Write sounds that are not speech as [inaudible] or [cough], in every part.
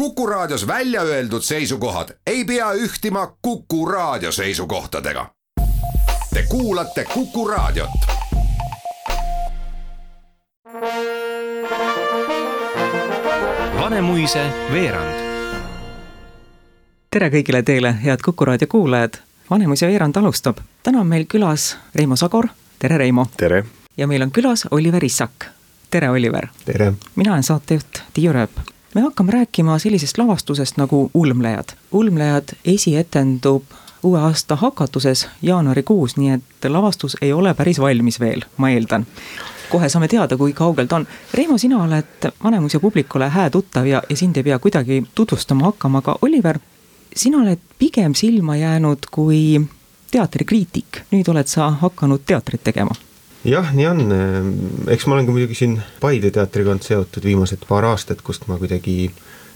Kuku Raadios välja öeldud seisukohad ei pea ühtima Kuku Raadio seisukohtadega. Te kuulate Kuku Raadiot. Vanemuise veerand. tere kõigile teile, head Kuku raadio kuulajad. Vanemuise veerand alustab. täna on meil külas Reimo Sagor. tere, Reimo. tere. ja meil on külas Oliver Issak. tere, Oliver. tere. mina olen saatejuht Tiiu Rööp. Me hakkame rääkima sellisest lavastusest nagu Ulmlejad. ulmlejad esietendub uue aasta hakatuses jaanuarikuus, nii et lavastus ei ole päris valmis veel, ma eeldan kohe saame teada, kui kaugel ta on. Reimo, sina oled Vanemuise publikule hää tuttav ja, ja sind ei pea kuidagi tutvustama hakkama, aga Oliver, sina oled pigem silma jäänud kui teatrikriitik, nüüd oled sa hakanud teatrit tegema jah, nii on, eks ma olen ka muidugi siin Paide teatriga olnud seotud viimased paar aastat, kust ma kuidagi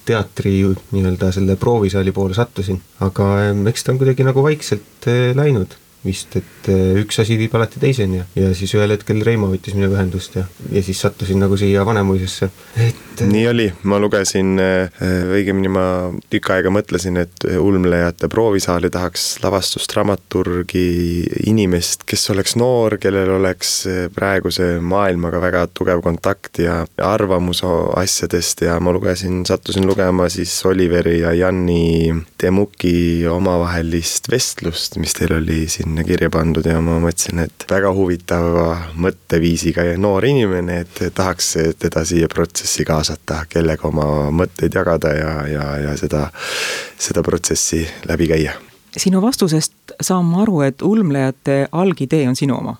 teatri nii-öelda selle proovisaali poole sattusin, aga eks ta on kuidagi nagu vaikselt eh, läinud vist, et eh, üks asi viib alati teiseni ja, ja siis ühel hetkel Reimo võttis minuga ühendust ja, ja siis sattusin nagu siia Vanemuisesse, et eh, nii oli, ma lugesin, eh, õigemini ma tükk aega mõtlesin, et ulmlejate proovisaali tahaks lavastust dramaturgi inimest, kes oleks noor, kellel oleks praeguse maailmaga väga tugev kontakt ja arvamus asjadest ja ma lugesin, sattusin lugema siis Oliveri ja Janni Temuki omavahelist vestlust, mis teil oli siin sinna kirja pandud ja ma mõtlesin, et väga huvitava mõtteviisiga noor inimene, et tahaks teda siia protsessi kaasata, kellega oma mõtteid jagada ja, ja, ja seda, seda protsessi läbi käia. sinu vastusest saan ma aru, et ulmlejate algidee on sinu oma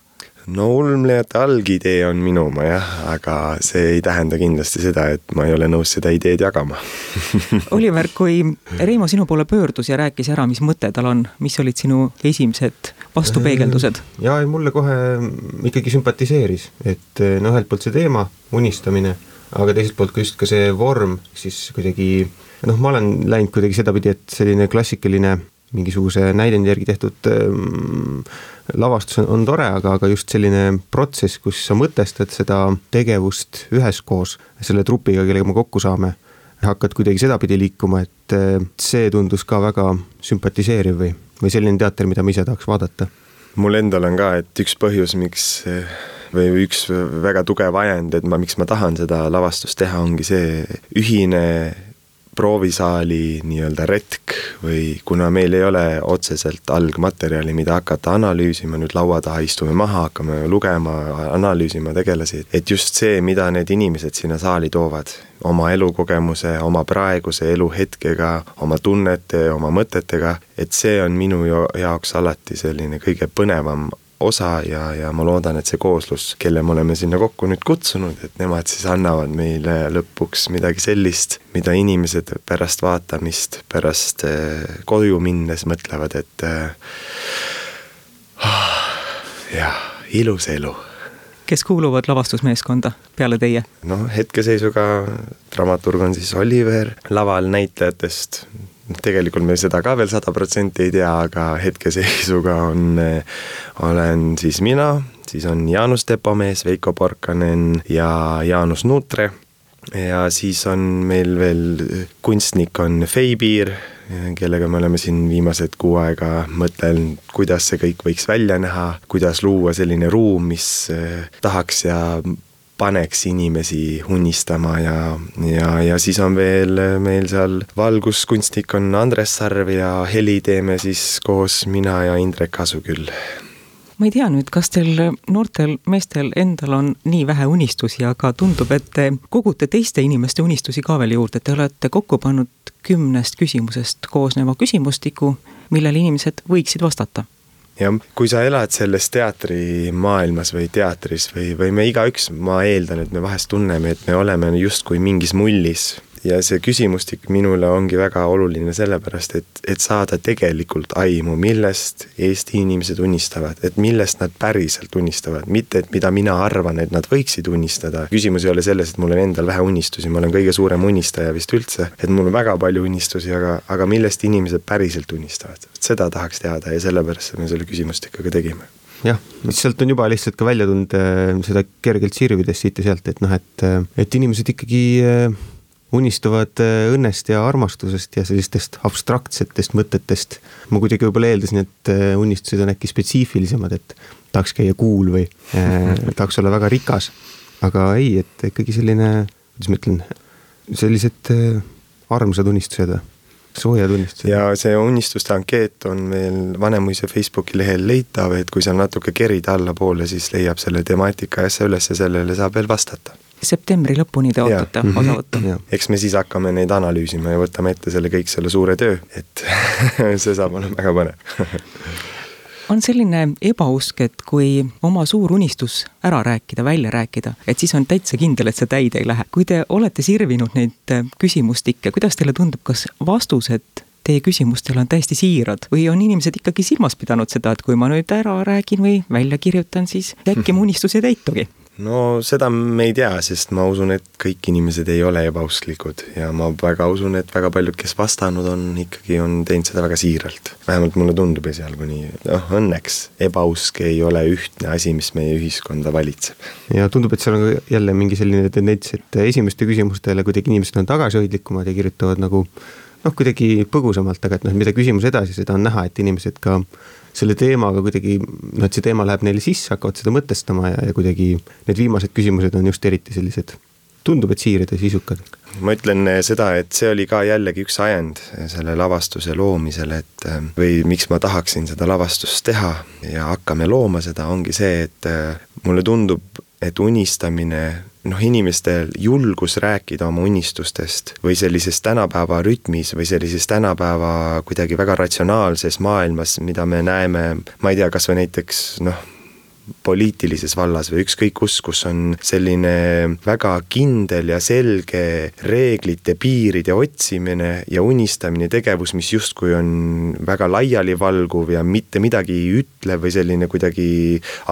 no ulmlejate algidee on minu oma jah, aga see ei tähenda kindlasti seda, et ma ei ole nõus seda ideed jagama [laughs] Oliver, kui Reimo sinu poole pöördus ja rääkis ära, mis mõte tal on, mis olid sinu esimesed vastupeegeldused? jaa, ei mulle kohe ikkagi sümpatiseeris, et no ühelt poolt see teema, unistamine, aga teiselt poolt ka just ka see vorm, siis kuidagi noh, ma olen läinud kuidagi sedapidi, et selline klassikaline mingisuguse näidendi järgi tehtud ähm, lavastus on, on tore, aga, aga just selline protsess, kus sa mõtestad seda tegevust üheskoos selle trupiga, kellega me kokku saame, hakkad kuidagi sedapidi liikuma, et see tundus ka väga sümpatiseeriv või, või selline teater, mida ma ise tahaks vaadata. mul endal on ka, et üks põhjus, miks või üks väga tugev ajend, et ma, miks ma tahan seda lavastust teha, ongi see ühine proovisaali nii-öelda retk või kuna meil ei ole otseselt algmaterjali, mida hakata analüüsima, nüüd laua taha istume maha, hakkame lugema, analüüsima tegelasi, et just see, mida need inimesed sinna saali toovad, oma elukogemuse, oma praeguse eluhetkega, oma tunnete, oma mõtetega, et see on minu jaoks alati selline kõige põnevam osa ja, ja ma loodan, et see kooslus, kelle me oleme sinna kokku nüüd kutsunud, et nemad siis annavad meile lõpuks midagi sellist, mida inimesed pärast vaatamist, pärast eh, koju minnes mõtlevad, et äh, jah, ilus elu kes kuuluvad lavastusmeeskonda peale teie? noh, hetkeseisuga dramaturg on siis Oliver, laval näitlejatest tegelikult me seda ka veel sada protsenti ei tea, aga hetkeseisuga on, olen siis mina, siis on Jaanus Tepomees, Veiko Porkanen ja Jaanus Nuutre ja siis on meil veel kunstnik on Feibiir, kellega me oleme siin viimased kuu aega mõtelnud, kuidas see kõik võiks välja näha, kuidas luua selline ruum, mis tahaks ja paneks inimesi unistama ja, ja, ja siis on veel meil seal valguskunstnik on Andres Sarv ja heli teeme siis koos mina ja Indrek Asuküll ma ei tea nüüd, kas teil noortel meestel endal on nii vähe unistusi, aga tundub, et te kogute teiste inimeste unistusi ka veel juurde, te olete kokku pannud kümnest küsimusest koosneva küsimustiku, millele inimesed võiksid vastata jah, kui sa elad selles teatrimaailmas või teatris või, või me igaüks, ma eeldan, et me vahest tunneme, et me oleme justkui mingis mullis ja see küsimustik minule ongi väga oluline sellepärast, et, et saada tegelikult aimu, millest Eesti inimesed unistavad, et millest nad päriselt unistavad, mitte et mida mina arvan, et nad võiksid unistada. küsimus ei ole selles, et mul on endal vähe unistusi, ma olen kõige suurem unistaja vist üldse, et mul on väga palju unistusi, aga, aga millest inimesed päriselt unistavad, seda tahaks teada ja sellepärast me selle küsimustikuga tegime jah, sealt on juba lihtsalt ka välja tulnud äh, seda kergelt sirvides siit ja sealt, et noh, et, äh, et inimesed ikkagi äh, unistavad äh, õnnest ja armastusest ja sellistest abstraktsetest mõtetest. ma kuidagi võib-olla eeldasin, et äh, unistused on äkki spetsiifilisemad, et tahaks käia kuul või äh, [laughs] tahaks olla väga rikas. aga ei, et ikkagi selline, kuidas ma ütlen, sellised armsad unistused või soojad unistused. ja see unistuste ankeet on meil Vanemuise Facebooki lehel leitav, et kui seal natuke kerida allapoole, siis leiab selle temaatika asja üles ja sellele saab veel vastata septembri lõpuni te ootate mhm. osavõttu. eks me siis hakkame neid analüüsima ja võtame ette selle kõik selle suure töö, et [laughs] see saab olema väga põnev [laughs] on selline ebausk, et kui oma suur unistus ära rääkida, välja rääkida, et siis on täitsa kindel, et see täide ei lähe. kui te olete sirvinud neid äh, küsimustikke, kuidas teile tundub, kas vastused teie küsimustele on täiesti siirad või on inimesed ikkagi silmas pidanud seda, et kui ma nüüd ära räägin või välja kirjutan, siis äkki [laughs] mu unistus ei täitugi? No seda me ei tea, sest ma usun, et kõik inimesed ei ole ebausklikud ja ma väga usun, et väga paljud, kes vastanud on, ikkagi on teinud seda väga siiralt. vähemalt mulle tundub esialgu nii, noh õnneks ebausk ei ole ühtne asi, mis meie ühiskonda valitseb. ja tundub, et seal on jälle mingi selline tendents, et esimeste küsimustele kuidagi inimesed on tagasihoidlikumad ja kirjutavad nagu noh, kuidagi põgusamalt, aga et noh, mida küsimus edasi, seda on näha, et inimesed ka selle teemaga kuidagi, noh, et see teema läheb neile sisse, hakkavad seda mõtestama ja, ja kuidagi need viimased küsimused on just eriti sellised, tundub, et siirad ja sisukad. ma ütlen seda, et see oli ka jällegi üks ajend selle lavastuse loomisel, et või miks ma tahaksin seda lavastust teha ja hakkame looma seda, ongi see, et mulle tundub, et unistamine noh, inimestel julgus rääkida oma unistustest või sellises tänapäeva rütmis või sellises tänapäeva kuidagi väga ratsionaalses maailmas, mida me näeme, ma ei tea, kas või näiteks noh, poliitilises vallas või ükskõik kus, kus on selline väga kindel ja selge reeglite, piiride otsimine ja unistamine tegevus, mis justkui on väga laialivalguv ja mitte midagi ei ütle või selline kuidagi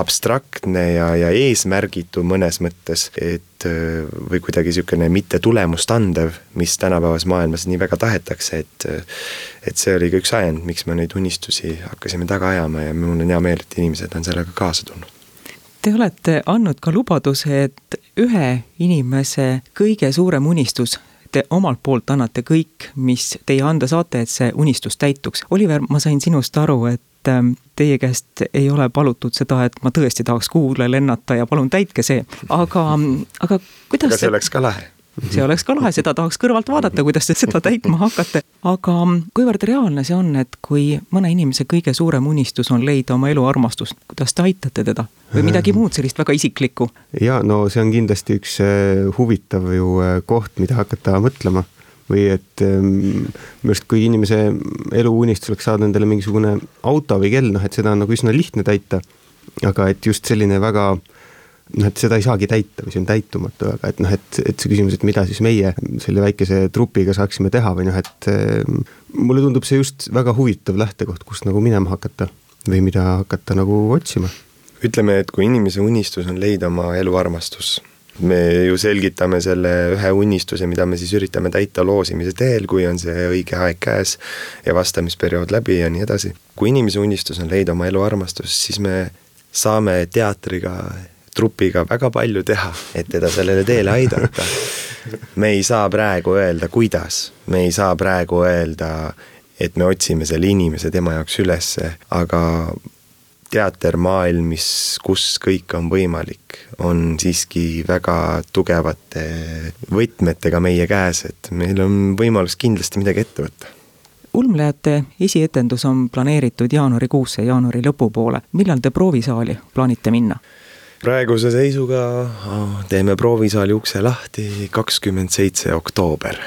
abstraktne ja, ja eesmärgitu mõnes mõttes, et või kuidagi niisugune mitte tulemust andev, mis tänapäevas maailmas nii väga tahetakse, et et see oli ka üks ajend, miks me neid unistusi hakkasime taga ajama ja mul on hea meel, et inimesed on sellega kaasa tulnud. Te olete andnud ka lubaduse, et ühe inimese kõige suurem unistus te omalt poolt annate kõik, mis teie anda saate, et see unistus täituks. Oliver, ma sain sinust aru, et ähm, teie käest ei ole palutud seda, et ma tõesti tahaks kuule lennata ja palun täitke see, aga, aga kuidas aga see oleks ka lahe see oleks ka lahe, seda tahaks kõrvalt vaadata, kuidas te seda täitma hakkate. aga kuivõrd reaalne see on, et kui mõne inimese kõige suurem unistus on leida oma elu armastust, kuidas te aitate teda? või midagi muud sellist väga isiklikku? ja no see on kindlasti üks äh, huvitav ju äh, koht, mida hakata mõtlema või et ähm, minu arust, kui inimese eluunistus oleks saada endale mingisugune auto või kell, noh et seda on nagu üsna lihtne täita. aga et just selline väga noh, et seda ei saagi täita või see on täitumatu, aga et noh, et, et see küsimus, et mida siis meie selle väikese trupiga saaksime teha või noh, et ehm, mulle tundub see just väga huvitav lähtekoht, kust nagu minema hakata või mida hakata nagu otsima. ütleme, et kui inimese unistus on leida oma eluarmastus, me ju selgitame selle ühe unistuse, mida me siis üritame täita loosimise teel, kui on see õige aeg käes ja vastamisperiood läbi ja nii edasi. kui inimese unistus on leida oma eluarmastus, siis me saame teatriga trupiga väga palju teha, et teda sellele teele aidata. me ei saa praegu öelda, kuidas, me ei saa praegu öelda, et me otsime selle inimese tema jaoks ülesse, aga teatermaailm, mis, kus kõik on võimalik, on siiski väga tugevate võtmetega meie käes, et meil on võimalus kindlasti midagi ette võtta ulmlejate esietendus on planeeritud jaanuarikuusse, jaanuari lõpupoole. millal te proovisaali plaanite minna? praeguse seisuga teeme proovisaali ukse lahti kakskümmend seitse oktoober.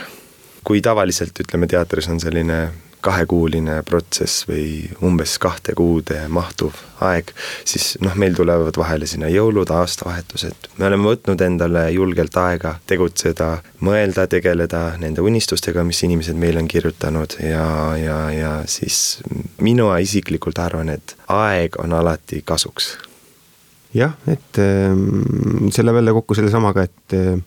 kui tavaliselt ütleme, teatris on selline kahekuuline protsess või umbes kahte kuude mahtuv aeg, siis noh, meil tulevad vahele sinna jõulud, aastavahetused, me oleme võtnud endale julgelt aega tegutseda, mõelda, tegeleda nende unistustega, mis inimesed meile on kirjutanud ja, ja, ja siis mina isiklikult arvan, et aeg on alati kasuks. Jah, et ehm, läheb jälle kokku sellesamaga, et eh,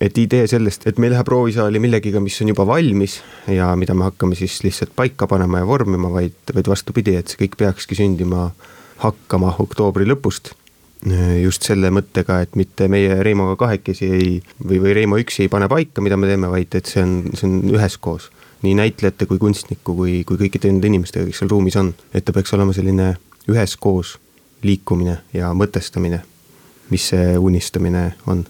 et idee sellest, et me ei lähe proovisaali millegiga, mis on juba valmis ja mida me hakkame siis lihtsalt paika panema ja vormima, vaid, vaid vastupidi, et see kõik peakski sündima hakkama oktoobri lõpust. just selle mõttega, et mitte meie Reimoga kahekesi ei, või, või Reimo üksi ei pane paika, mida me teeme, vaid et see on, see on üheskoos. nii näitlejate kui kunstniku kui, kui kõikide nende inimestega, kes seal ruumis on, et ta peaks olema selline üheskoos liikumine ja mõtestamine, mis see unistamine on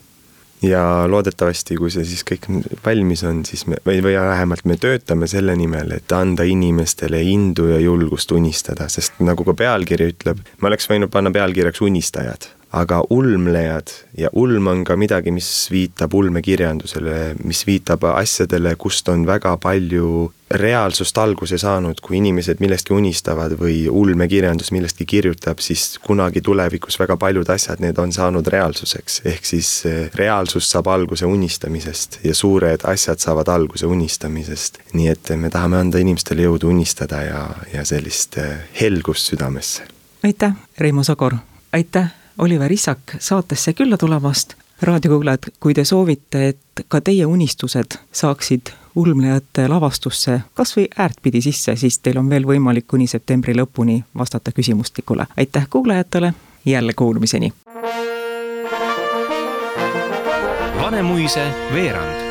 ja loodetavasti, kui see siis kõik valmis on, siis me, või, või vähemalt me töötame selle nimel, et anda inimestele indu ja julgust unistada, sest nagu ka pealkiri ütleb, ma oleks võinud panna pealkirjaks unistajad aga ulmlejad ja ulm on ka midagi, mis viitab ulmekirjandusele, mis viitab asjadele, kust on väga palju reaalsust alguse saanud, kui inimesed millestki unistavad või ulmekirjandus millestki kirjutab, siis kunagi tulevikus väga paljud asjad, need on saanud reaalsuseks. ehk siis eh, reaalsus saab alguse unistamisest ja suured asjad saavad alguse unistamisest. nii et me tahame anda inimestele jõudu unistada ja, ja sellist eh, helgust südamesse. aitäh, Reimo Sogor, aitäh Oliver Issak saatesse külla tulemast. raadiokuulajad, kui te soovite, et ka teie unistused saaksid ulmlejate lavastusse kas või äärtpidi sisse, siis teil on veel võimalik kuni septembri lõpuni vastata küsimustikule. aitäh kuulajatele, jälle kuulmiseni! Vanemuise veerand